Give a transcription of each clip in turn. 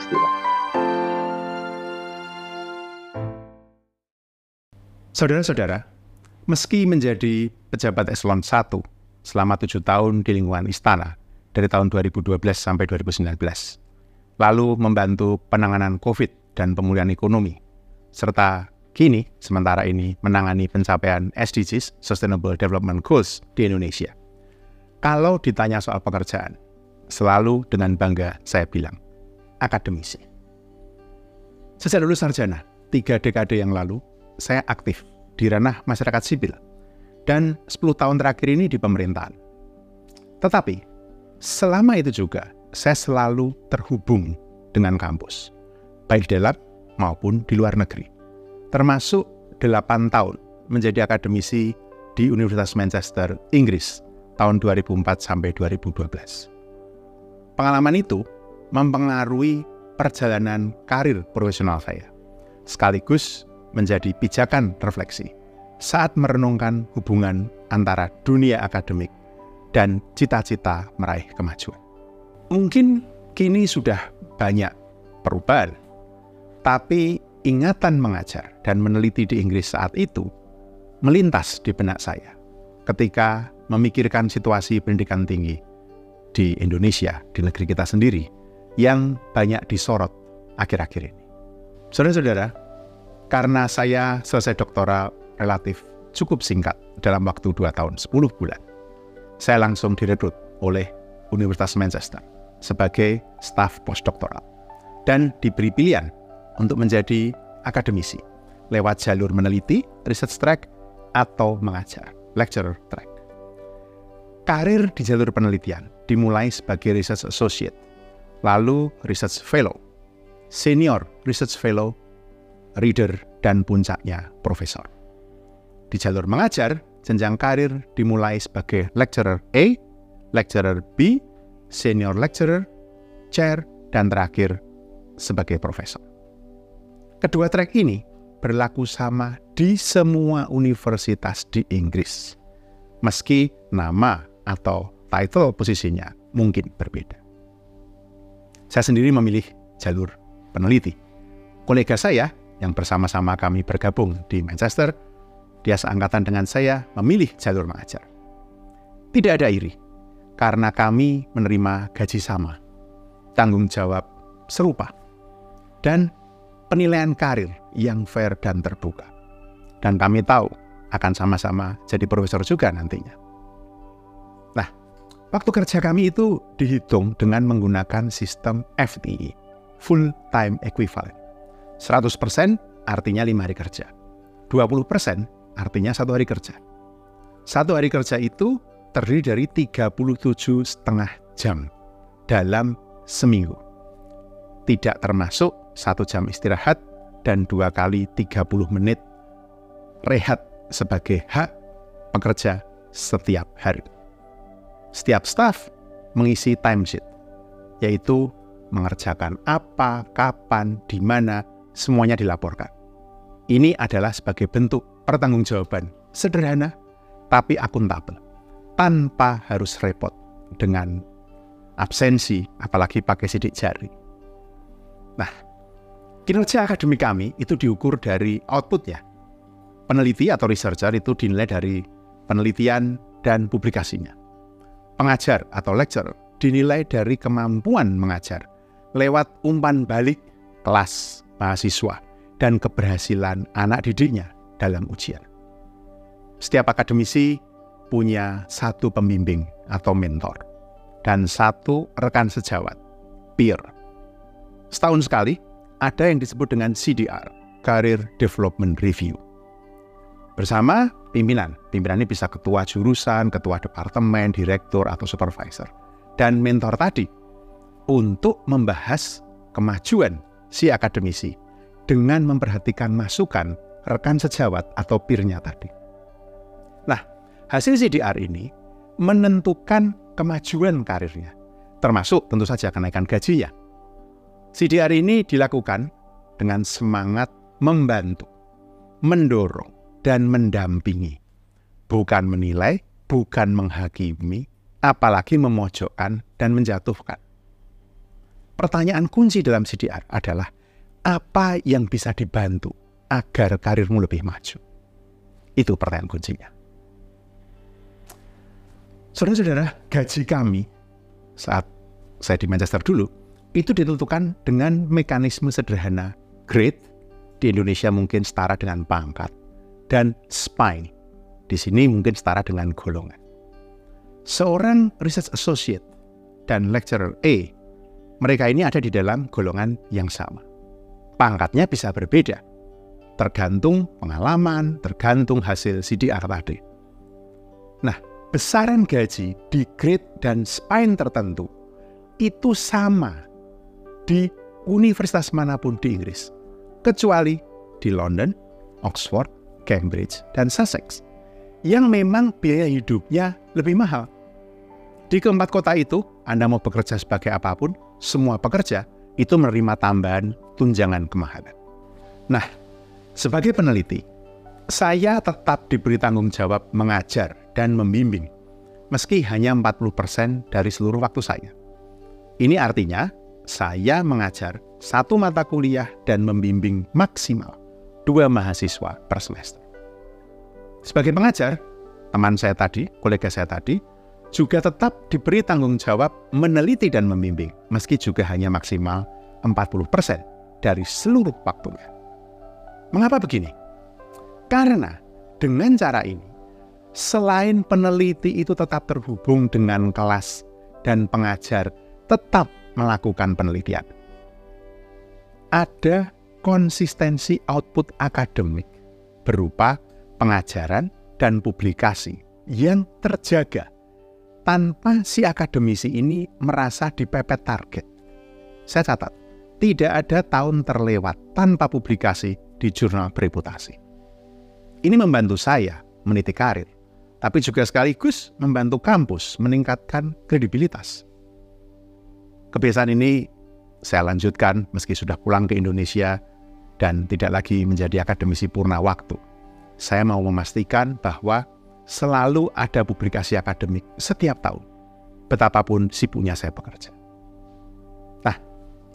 peristiwa. Saudara-saudara, meski menjadi pejabat eselon 1 selama tujuh tahun di lingkungan istana dari tahun 2012 sampai 2019, lalu membantu penanganan COVID dan pemulihan ekonomi, serta kini sementara ini menangani pencapaian SDGs Sustainable Development Goals di Indonesia. Kalau ditanya soal pekerjaan, selalu dengan bangga saya bilang, akademisi. Sejak lulus sarjana, tiga dekade yang lalu, saya aktif di ranah masyarakat sipil dan 10 tahun terakhir ini di pemerintahan. Tetapi, selama itu juga saya selalu terhubung dengan kampus, baik dalam maupun di luar negeri. Termasuk 8 tahun menjadi akademisi di Universitas Manchester, Inggris tahun 2004 sampai 2012. Pengalaman itu mempengaruhi perjalanan karir profesional saya, sekaligus menjadi pijakan refleksi saat merenungkan hubungan antara dunia akademik dan cita-cita meraih kemajuan. Mungkin kini sudah banyak perubahan, tapi ingatan mengajar dan meneliti di Inggris saat itu melintas di benak saya ketika memikirkan situasi pendidikan tinggi di Indonesia, di negeri kita sendiri, yang banyak disorot akhir-akhir ini. Saudara-saudara, karena saya selesai doktoral relatif cukup singkat dalam waktu 2 tahun 10 bulan, saya langsung direkrut oleh Universitas Manchester sebagai staf postdoktoral dan diberi pilihan untuk menjadi akademisi lewat jalur meneliti, research track, atau mengajar, lecturer track. Karir di jalur penelitian dimulai sebagai research associate, lalu research fellow, senior research fellow, reader, dan puncaknya profesor. Di jalur mengajar, jenjang karir dimulai sebagai lecturer A, lecturer B, senior lecturer, chair, dan terakhir sebagai profesor. Kedua track ini berlaku sama di semua universitas di Inggris, meski nama atau title posisinya mungkin berbeda. Saya sendiri memilih jalur peneliti. Kolega saya yang bersama-sama kami bergabung di Manchester, dia seangkatan dengan saya memilih jalur mengajar. Tidak ada iri, karena kami menerima gaji sama, tanggung jawab serupa, dan penilaian karir yang fair dan terbuka. Dan kami tahu akan sama-sama jadi profesor juga nantinya. Waktu kerja kami itu dihitung dengan menggunakan sistem FTE, Full Time Equivalent. 100% artinya 5 hari kerja. 20% artinya satu hari kerja. Satu hari kerja itu terdiri dari 37 setengah jam dalam seminggu. Tidak termasuk satu jam istirahat dan dua kali 30 menit rehat sebagai hak pekerja setiap hari. Setiap staf mengisi timesheet, yaitu mengerjakan apa, kapan, di mana, semuanya dilaporkan. Ini adalah sebagai bentuk pertanggungjawaban sederhana tapi akuntabel, tanpa harus repot dengan absensi, apalagi pakai sidik jari. Nah, kinerja akademik kami itu diukur dari output ya. Peneliti atau researcher itu dinilai dari penelitian dan publikasinya. Pengajar atau lecturer dinilai dari kemampuan mengajar lewat umpan balik kelas mahasiswa dan keberhasilan anak didiknya dalam ujian. Setiap akademisi punya satu pembimbing atau mentor dan satu rekan sejawat, peer. Setahun sekali ada yang disebut dengan CDR, Career Development Review. Bersama pimpinan, pimpinan ini bisa ketua jurusan, ketua departemen, direktur, atau supervisor. Dan mentor tadi untuk membahas kemajuan si akademisi dengan memperhatikan masukan rekan sejawat atau peernya tadi. Nah, hasil CDR ini menentukan kemajuan karirnya, termasuk tentu saja kenaikan gajinya. CDR ini dilakukan dengan semangat membantu, mendorong, dan mendampingi, bukan menilai, bukan menghakimi, apalagi memojokkan dan menjatuhkan. Pertanyaan kunci dalam CDR adalah apa yang bisa dibantu agar karirmu lebih maju? Itu pertanyaan kuncinya. Saudara-saudara, gaji kami saat saya di Manchester dulu itu ditentukan dengan mekanisme sederhana. Grade di Indonesia mungkin setara dengan pangkat dan spine di sini mungkin setara dengan golongan. Seorang research associate dan lecturer A, mereka ini ada di dalam golongan yang sama. Pangkatnya bisa berbeda, tergantung pengalaman, tergantung hasil CDR tadi. Nah, besaran gaji di grade dan spine tertentu itu sama di universitas mana pun di Inggris, kecuali di London, Oxford, Cambridge, dan Sussex, yang memang biaya hidupnya lebih mahal. Di keempat kota itu, Anda mau bekerja sebagai apa pun, semua pekerja itu menerima tambahan tunjangan kemahalan. Nah, sebagai peneliti, saya tetap diberi tanggung jawab mengajar dan membimbing, meski hanya 40% dari seluruh waktu saya. Ini artinya saya mengajar satu mata kuliah dan membimbing maksimal dua mahasiswa per semester. Sebagai pengajar, teman saya tadi, kolega saya tadi, juga tetap diberi tanggung jawab meneliti dan membimbing, meski juga hanya maksimal 40% dari seluruh waktunya. Mengapa begini? Karena dengan cara ini, selain peneliti itu tetap terhubung dengan kelas dan pengajar tetap melakukan penelitian. Ada konsistensi output akademik berupa pengajaran dan publikasi yang terjaga tanpa si akademisi ini merasa dipepet target. Saya catat, tidak ada tahun terlewat tanpa publikasi di jurnal bereputasi. Ini membantu saya meniti karir, tapi juga sekaligus membantu kampus meningkatkan kredibilitas. Kebiasaan ini saya lanjutkan meski sudah pulang ke Indonesia dan tidak lagi menjadi akademisi purna waktu. Saya mau memastikan bahwa selalu ada publikasi akademik setiap tahun, betapapun sibuknya saya bekerja. Nah,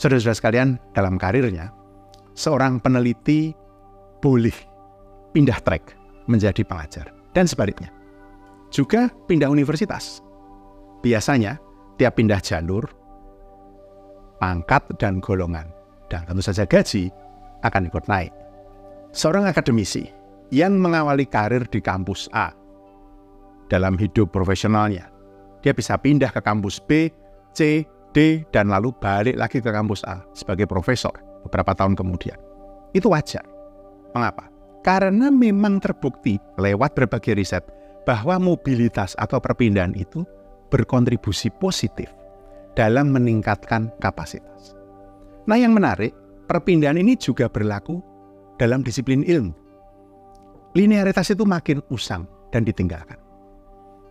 saudara-saudara sekalian, dalam karirnya, seorang peneliti boleh pindah track menjadi pengajar, dan sebaliknya. Juga pindah universitas. Biasanya, tiap pindah jalur, pangkat dan golongan, dan tentu saja gaji akan ikut naik. Seorang akademisi yang mengawali karir di kampus A dalam hidup profesionalnya, dia bisa pindah ke kampus B, C, D, dan lalu balik lagi ke kampus A sebagai profesor beberapa tahun kemudian. Itu wajar. Mengapa? Karena memang terbukti lewat berbagai riset bahwa mobilitas atau perpindahan itu berkontribusi positif dalam meningkatkan kapasitas. Nah, yang menarik, perpindahan ini juga berlaku dalam disiplin ilmu. Linearitas itu makin usang dan ditinggalkan.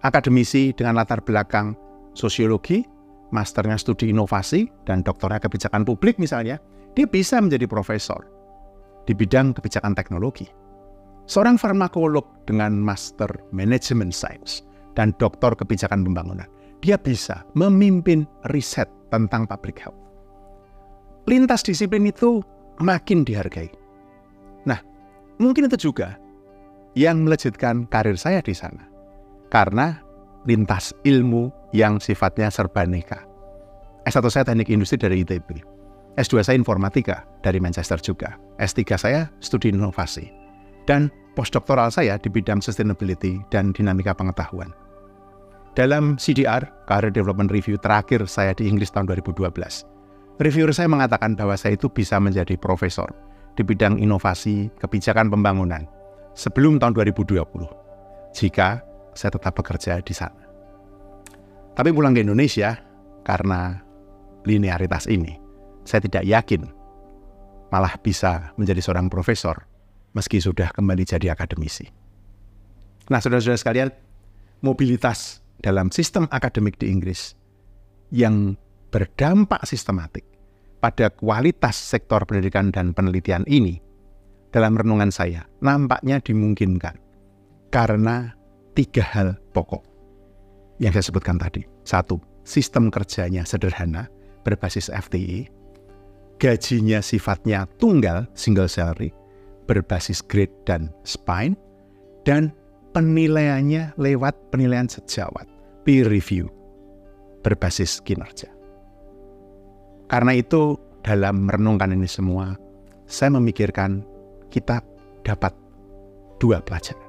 Akademisi dengan latar belakang sosiologi, masternya studi inovasi, dan doktornya kebijakan publik misalnya, dia bisa menjadi profesor di bidang kebijakan teknologi. Seorang farmakolog dengan master manajemen science dan doktor kebijakan pembangunan dia bisa memimpin riset tentang public health. Lintas disiplin itu makin dihargai. Nah, mungkin itu juga yang melejitkan karir saya di sana. Karena lintas ilmu yang sifatnya serba neka. S1 saya teknik industri dari ITB. S2 saya informatika dari Manchester juga. S3 saya studi inovasi. Dan postdoktoral saya di bidang sustainability dan dinamika pengetahuan. Dalam CDR, Career Development Review terakhir saya di Inggris tahun 2012, reviewer saya mengatakan bahwa saya itu bisa menjadi profesor di bidang inovasi kebijakan pembangunan sebelum tahun 2020, jika saya tetap bekerja di sana. Tapi pulang ke Indonesia, karena linearitas ini, saya tidak yakin malah bisa menjadi seorang profesor meski sudah kembali jadi akademisi. Nah, saudara-saudara sekalian, mobilitas dalam sistem akademik di Inggris yang berdampak sistematik pada kualitas sektor pendidikan dan penelitian ini, dalam renungan saya, nampaknya dimungkinkan karena tiga hal pokok yang saya sebutkan tadi. Satu, sistem kerjanya sederhana, berbasis FTE. Gajinya sifatnya tunggal, single salary, berbasis grade dan spine. Dan penilaiannya lewat penilaian sejawat, peer review, berbasis kinerja. Karena itu, dalam merenungkan ini semua, saya memikirkan kita dapat dua pelajaran.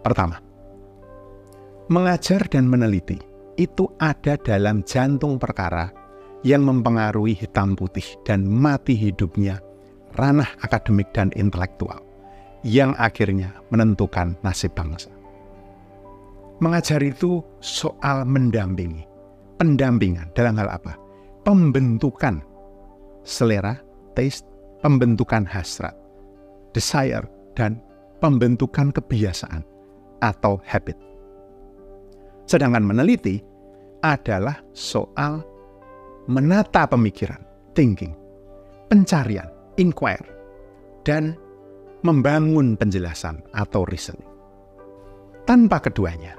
Pertama, mengajar dan meneliti itu ada dalam jantung perkara yang mempengaruhi hitam putih dan mati hidupnya ranah akademik dan intelektual yang akhirnya menentukan nasib bangsa. Mengajar itu soal mendampingi, pendampingan dalam hal apa? Pembentukan selera, taste, pembentukan hasrat, desire, dan pembentukan kebiasaan atau habit. Sedangkan meneliti adalah soal menata pemikiran, thinking, pencarian, inquire, dan membangun penjelasan atau reasoning. Tanpa keduanya,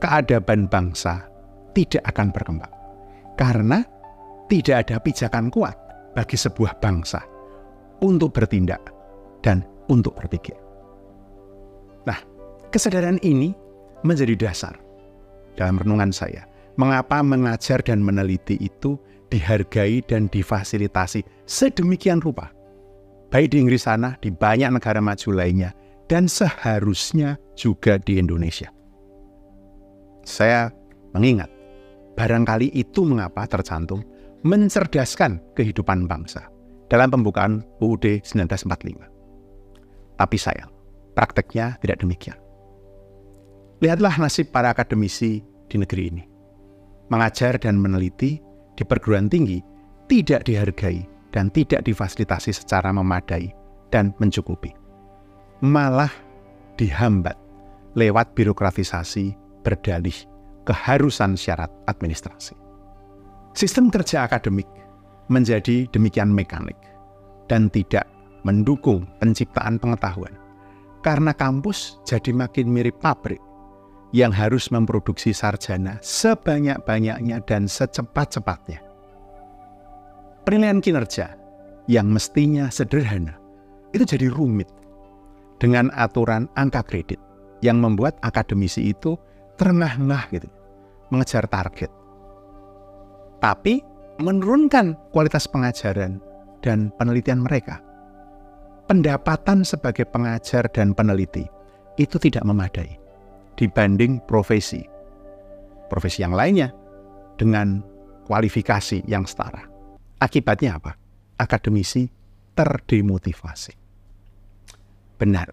keadaban bangsa tidak akan berkembang karena tidak ada pijakan kuat bagi sebuah bangsa untuk bertindak dan untuk berpikir. Nah, kesadaran ini menjadi dasar dalam renungan saya. Mengapa mengajar dan meneliti itu dihargai dan difasilitasi sedemikian rupa. Baik di Inggris sana, di banyak negara maju lainnya, dan seharusnya juga di Indonesia. Saya mengingat, barangkali itu mengapa tercantum mencerdaskan kehidupan bangsa dalam pembukaan UUD 1945. Tapi sayang, prakteknya tidak demikian. Lihatlah nasib para akademisi di negeri ini. Mengajar dan meneliti di perguruan tinggi tidak dihargai dan tidak difasilitasi secara memadai dan mencukupi. Malah dihambat lewat birokratisasi berdalih keharusan syarat administrasi. Sistem kerja akademik menjadi demikian mekanik dan tidak mendukung penciptaan pengetahuan. Karena kampus jadi makin mirip pabrik yang harus memproduksi sarjana sebanyak-banyaknya dan secepat-cepatnya. Penilaian kinerja yang mestinya sederhana itu jadi rumit dengan aturan angka kredit yang membuat akademisi itu terengah-engah gitu, mengejar target tapi menurunkan kualitas pengajaran dan penelitian mereka. Pendapatan sebagai pengajar dan peneliti itu tidak memadai dibanding profesi. Profesi yang lainnya dengan kualifikasi yang setara. Akibatnya apa? Akademisi terdemotivasi. Benar,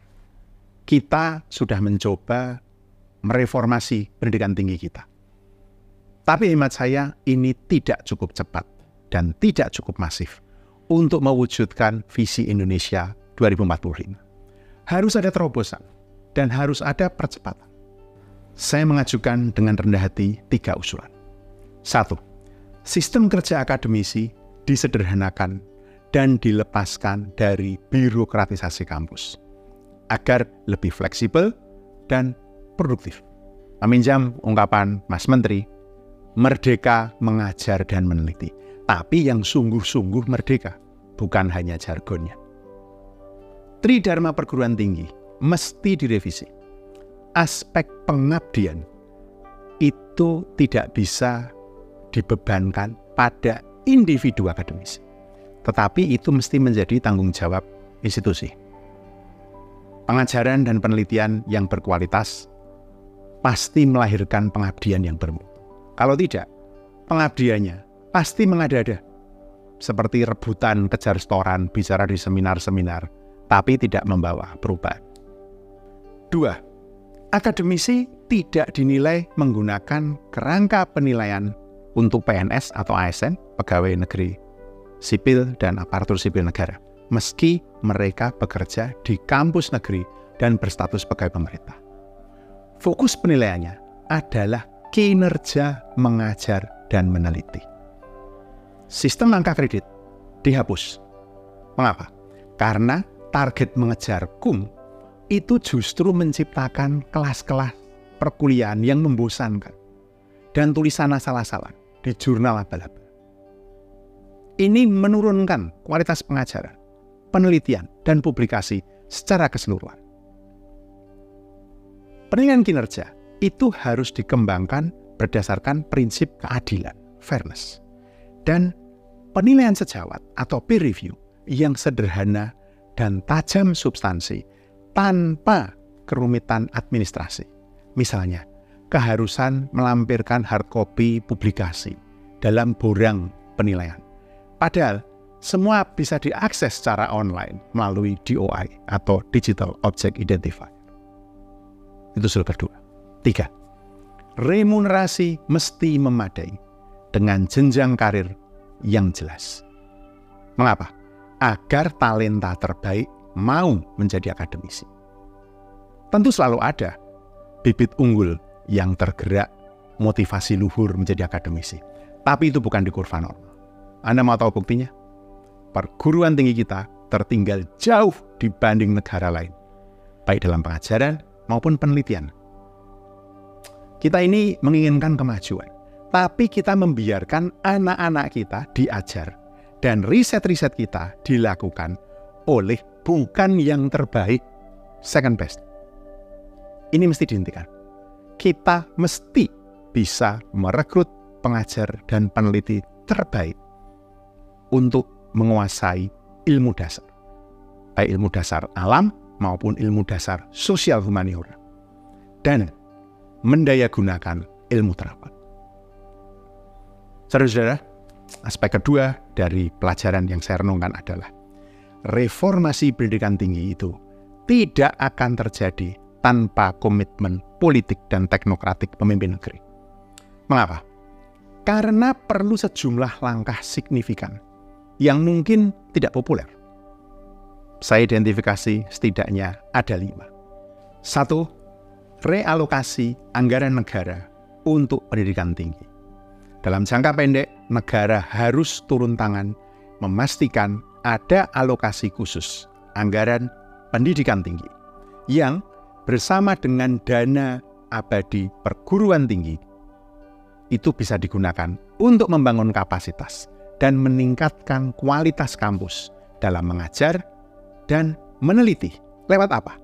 kita sudah mencoba mereformasi pendidikan tinggi kita tapi hemat saya ini tidak cukup cepat dan tidak cukup masif untuk mewujudkan visi Indonesia 2045. Harus ada terobosan dan harus ada percepatan. Saya mengajukan dengan rendah hati tiga usulan. Satu, sistem kerja akademisi disederhanakan dan dilepaskan dari birokratisasi kampus agar lebih fleksibel dan produktif. Meminjam ungkapan Mas Menteri, merdeka mengajar dan meneliti, tapi yang sungguh-sungguh merdeka, bukan hanya jargonnya. Tridharma perguruan tinggi mesti direvisi. Aspek pengabdian itu tidak bisa dibebankan pada individu akademis, tetapi itu mesti menjadi tanggung jawab institusi. Pengajaran dan penelitian yang berkualitas pasti melahirkan pengabdian yang bermutu. Kalau tidak, pengabdiannya pasti mengada-ada. Seperti rebutan kejar setoran, bicara di seminar-seminar, tapi tidak membawa perubahan. Dua, akademisi tidak dinilai menggunakan kerangka penilaian untuk PNS atau ASN, pegawai negeri sipil dan aparatur sipil negara, meski mereka bekerja di kampus negeri dan berstatus pegawai pemerintah. Fokus penilaiannya adalah kinerja mengajar dan meneliti. Sistem angka kredit dihapus. Mengapa? Karena target mengejar kum itu justru menciptakan kelas-kelas perkuliahan yang membosankan. dan tulisan asal-asalan di jurnal abal-abal. Ini menurunkan kualitas pengajaran, penelitian, dan publikasi secara keseluruhan. Penilaian kinerja itu harus dikembangkan berdasarkan prinsip keadilan, fairness, dan penilaian sejawat atau peer review yang sederhana dan tajam substansi tanpa kerumitan administrasi. Misalnya, keharusan melampirkan hard copy publikasi dalam borang penilaian. Padahal semua bisa diakses secara online melalui DOI atau Digital Object Identifier. Itu sudah berdua. Tiga, remunerasi mesti memadai dengan jenjang karir yang jelas. Mengapa? Agar talenta terbaik mau menjadi akademisi. Tentu selalu ada bibit unggul yang tergerak motivasi luhur menjadi akademisi. Tapi itu bukan di kurva normal. Anda mau tahu buktinya? Perguruan tinggi kita tertinggal jauh dibanding negara lain. Baik dalam pengajaran maupun penelitian. Kita ini menginginkan kemajuan tapi kita membiarkan anak-anak kita diajar dan riset-riset kita dilakukan oleh bukan yang terbaik, second best. Ini mesti dihentikan. Kita mesti bisa merekrut pengajar dan peneliti terbaik untuk menguasai ilmu dasar. Baik ilmu dasar alam maupun ilmu dasar sosial humaniora. Dan mendaya gunakan ilmu terapan. Saudara-saudara, aspek kedua dari pelajaran yang saya renungkan adalah reformasi pendidikan tinggi itu tidak akan terjadi tanpa komitmen politik dan teknokratik pemimpin negeri. Mengapa? Karena perlu sejumlah langkah signifikan yang mungkin tidak populer. Saya identifikasi setidaknya ada lima. Satu, realokasi anggaran negara untuk pendidikan tinggi. Dalam jangka pendek, negara harus turun tangan memastikan ada alokasi khusus anggaran pendidikan tinggi yang bersama dengan dana abadi perguruan tinggi itu bisa digunakan untuk membangun kapasitas dan meningkatkan kualitas kampus dalam mengajar dan meneliti. Lewat apa?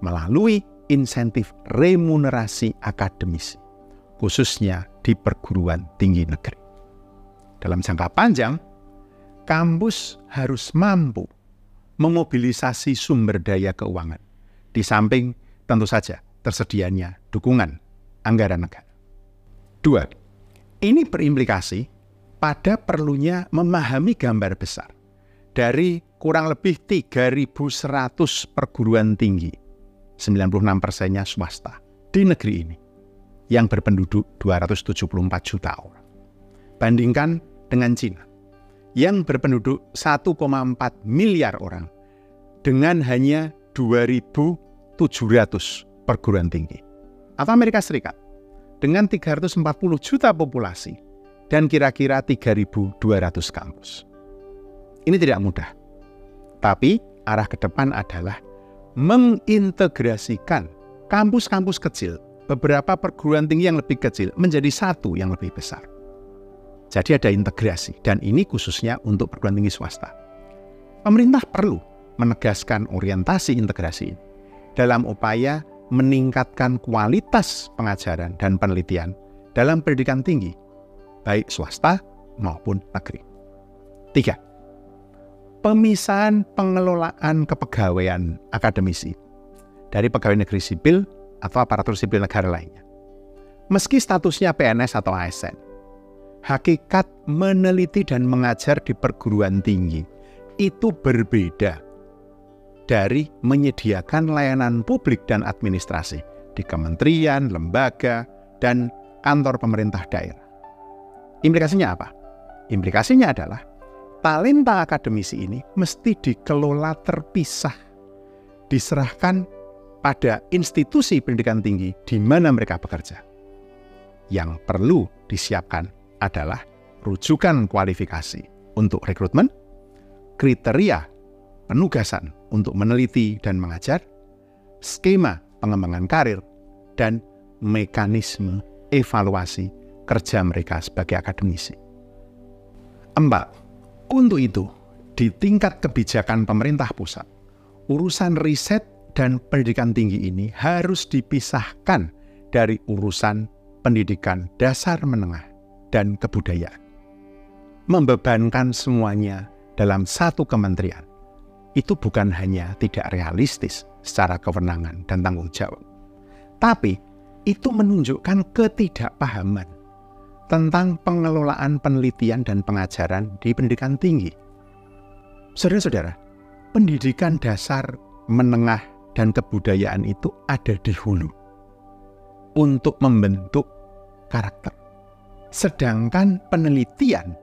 Melalui insentif remunerasi akademisi khususnya di perguruan tinggi negeri. Dalam jangka panjang, kampus harus mampu memobilisasi sumber daya keuangan, di samping tentu saja tersedianya dukungan anggaran negara. Dua, ini berimplikasi pada perlunya memahami gambar besar dari kurang lebih 3.100 perguruan tinggi, 96 persennya swasta, di negeri ini yang berpenduduk 274 juta orang. Bandingkan dengan Cina yang berpenduduk 1,4 miliar orang dengan hanya 2.700 perguruan tinggi. Atau Amerika Serikat dengan 340 juta populasi dan kira-kira 3.200 kampus. Ini tidak mudah. Tapi arah ke depan adalah mengintegrasikan kampus-kampus kecil beberapa perguruan tinggi yang lebih kecil menjadi satu yang lebih besar. Jadi ada integrasi dan ini khususnya untuk perguruan tinggi swasta. Pemerintah perlu menegaskan orientasi integrasi ini dalam upaya meningkatkan kualitas pengajaran dan penelitian dalam pendidikan tinggi, baik swasta maupun negeri. Tiga, pemisahan pengelolaan kepegawaian akademisi dari pegawai negeri sipil atau aparatur sipil negara lainnya. Meski statusnya PNS atau ASN, hakikat meneliti dan mengajar di perguruan tinggi itu berbeda dari menyediakan layanan publik dan administrasi di kementerian, lembaga, dan kantor pemerintah daerah. Implikasinya apa? Implikasinya adalah talenta akademisi ini mesti dikelola terpisah, diserahkan pada institusi pendidikan tinggi di mana mereka bekerja. Yang perlu disiapkan adalah rujukan kualifikasi untuk rekrutmen, kriteria penugasan untuk meneliti dan mengajar, skema pengembangan karir, dan mekanisme evaluasi kerja mereka sebagai akademisi. Empat, untuk itu, di tingkat kebijakan pemerintah pusat, urusan riset dan pendidikan tinggi ini harus dipisahkan dari urusan pendidikan dasar menengah dan kebudayaan. Membebankan semuanya dalam satu kementerian itu bukan hanya tidak realistis secara kewenangan dan tanggung jawab, tapi itu menunjukkan ketidakpahaman tentang pengelolaan penelitian dan pengajaran di pendidikan tinggi. Saudara-saudara, pendidikan dasar, menengah, dan kebudayaan itu ada di hulu untuk membentuk karakter. Sedangkan penelitian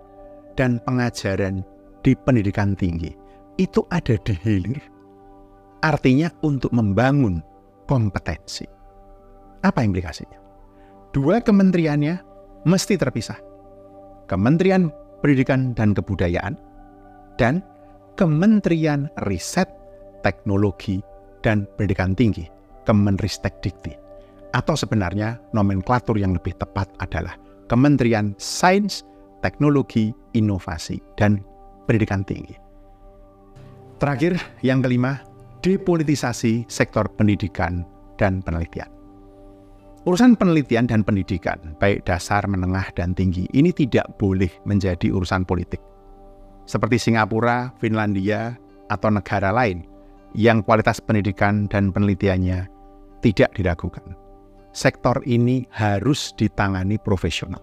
dan pengajaran di pendidikan tinggi itu ada di hilir. Artinya untuk membangun kompetensi. Apa implikasinya? Dua kementeriannya mesti terpisah. Kementerian Pendidikan dan Kebudayaan dan Kementerian Riset, Teknologi, dan Pendidikan Tinggi, Kemenristek Dikti. Atau sebenarnya nomenklatur yang lebih tepat adalah Kementerian Sains, Teknologi, Inovasi, dan Pendidikan Tinggi. Terakhir, yang kelima, depolitisasi sektor pendidikan dan penelitian. Urusan penelitian dan pendidikan, baik dasar, menengah, dan tinggi, ini tidak boleh menjadi urusan politik. Seperti Singapura, Finlandia, atau negara lain yang kualitas pendidikan dan penelitiannya tidak diragukan. Sektor ini harus ditangani profesional.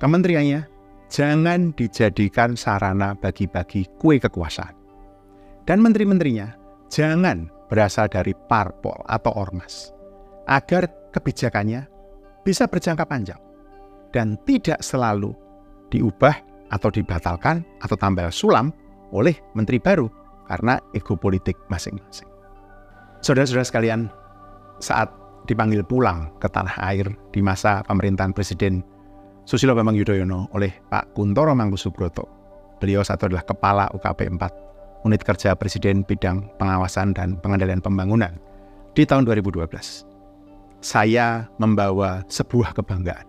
Kementeriannya jangan dijadikan sarana bagi-bagi kue kekuasaan dan menteri-menterinya jangan berasal dari parpol atau ormas, agar kebijakannya bisa berjangka panjang dan tidak selalu diubah atau dibatalkan atau tambah sulam oleh menteri baru karena ego politik masing-masing. Saudara-saudara sekalian, saat dipanggil pulang ke tanah air di masa pemerintahan Presiden Susilo Bambang Yudhoyono oleh Pak Kuntoro Mangkusubroto, beliau satu adalah kepala UKP 4 unit kerja Presiden bidang pengawasan dan pengendalian pembangunan di tahun 2012. Saya membawa sebuah kebanggaan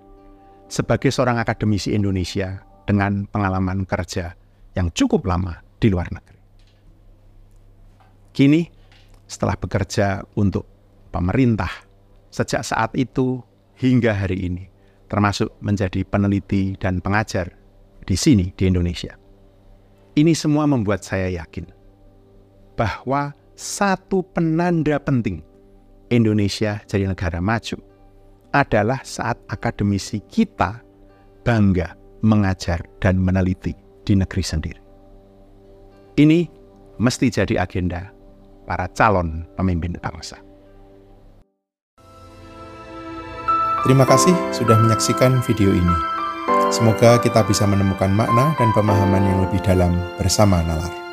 sebagai seorang akademisi Indonesia dengan pengalaman kerja yang cukup lama di luar negeri. Kini, setelah bekerja untuk pemerintah, sejak saat itu hingga hari ini, termasuk menjadi peneliti dan pengajar di sini di Indonesia ini semua membuat saya yakin bahwa satu penanda penting Indonesia jadi negara maju adalah saat akademisi kita bangga mengajar dan meneliti di negeri sendiri. Ini mesti jadi agenda para calon pemimpin bangsa. Terima kasih sudah menyaksikan video ini. Semoga kita bisa menemukan makna dan pemahaman yang lebih dalam bersama nalar.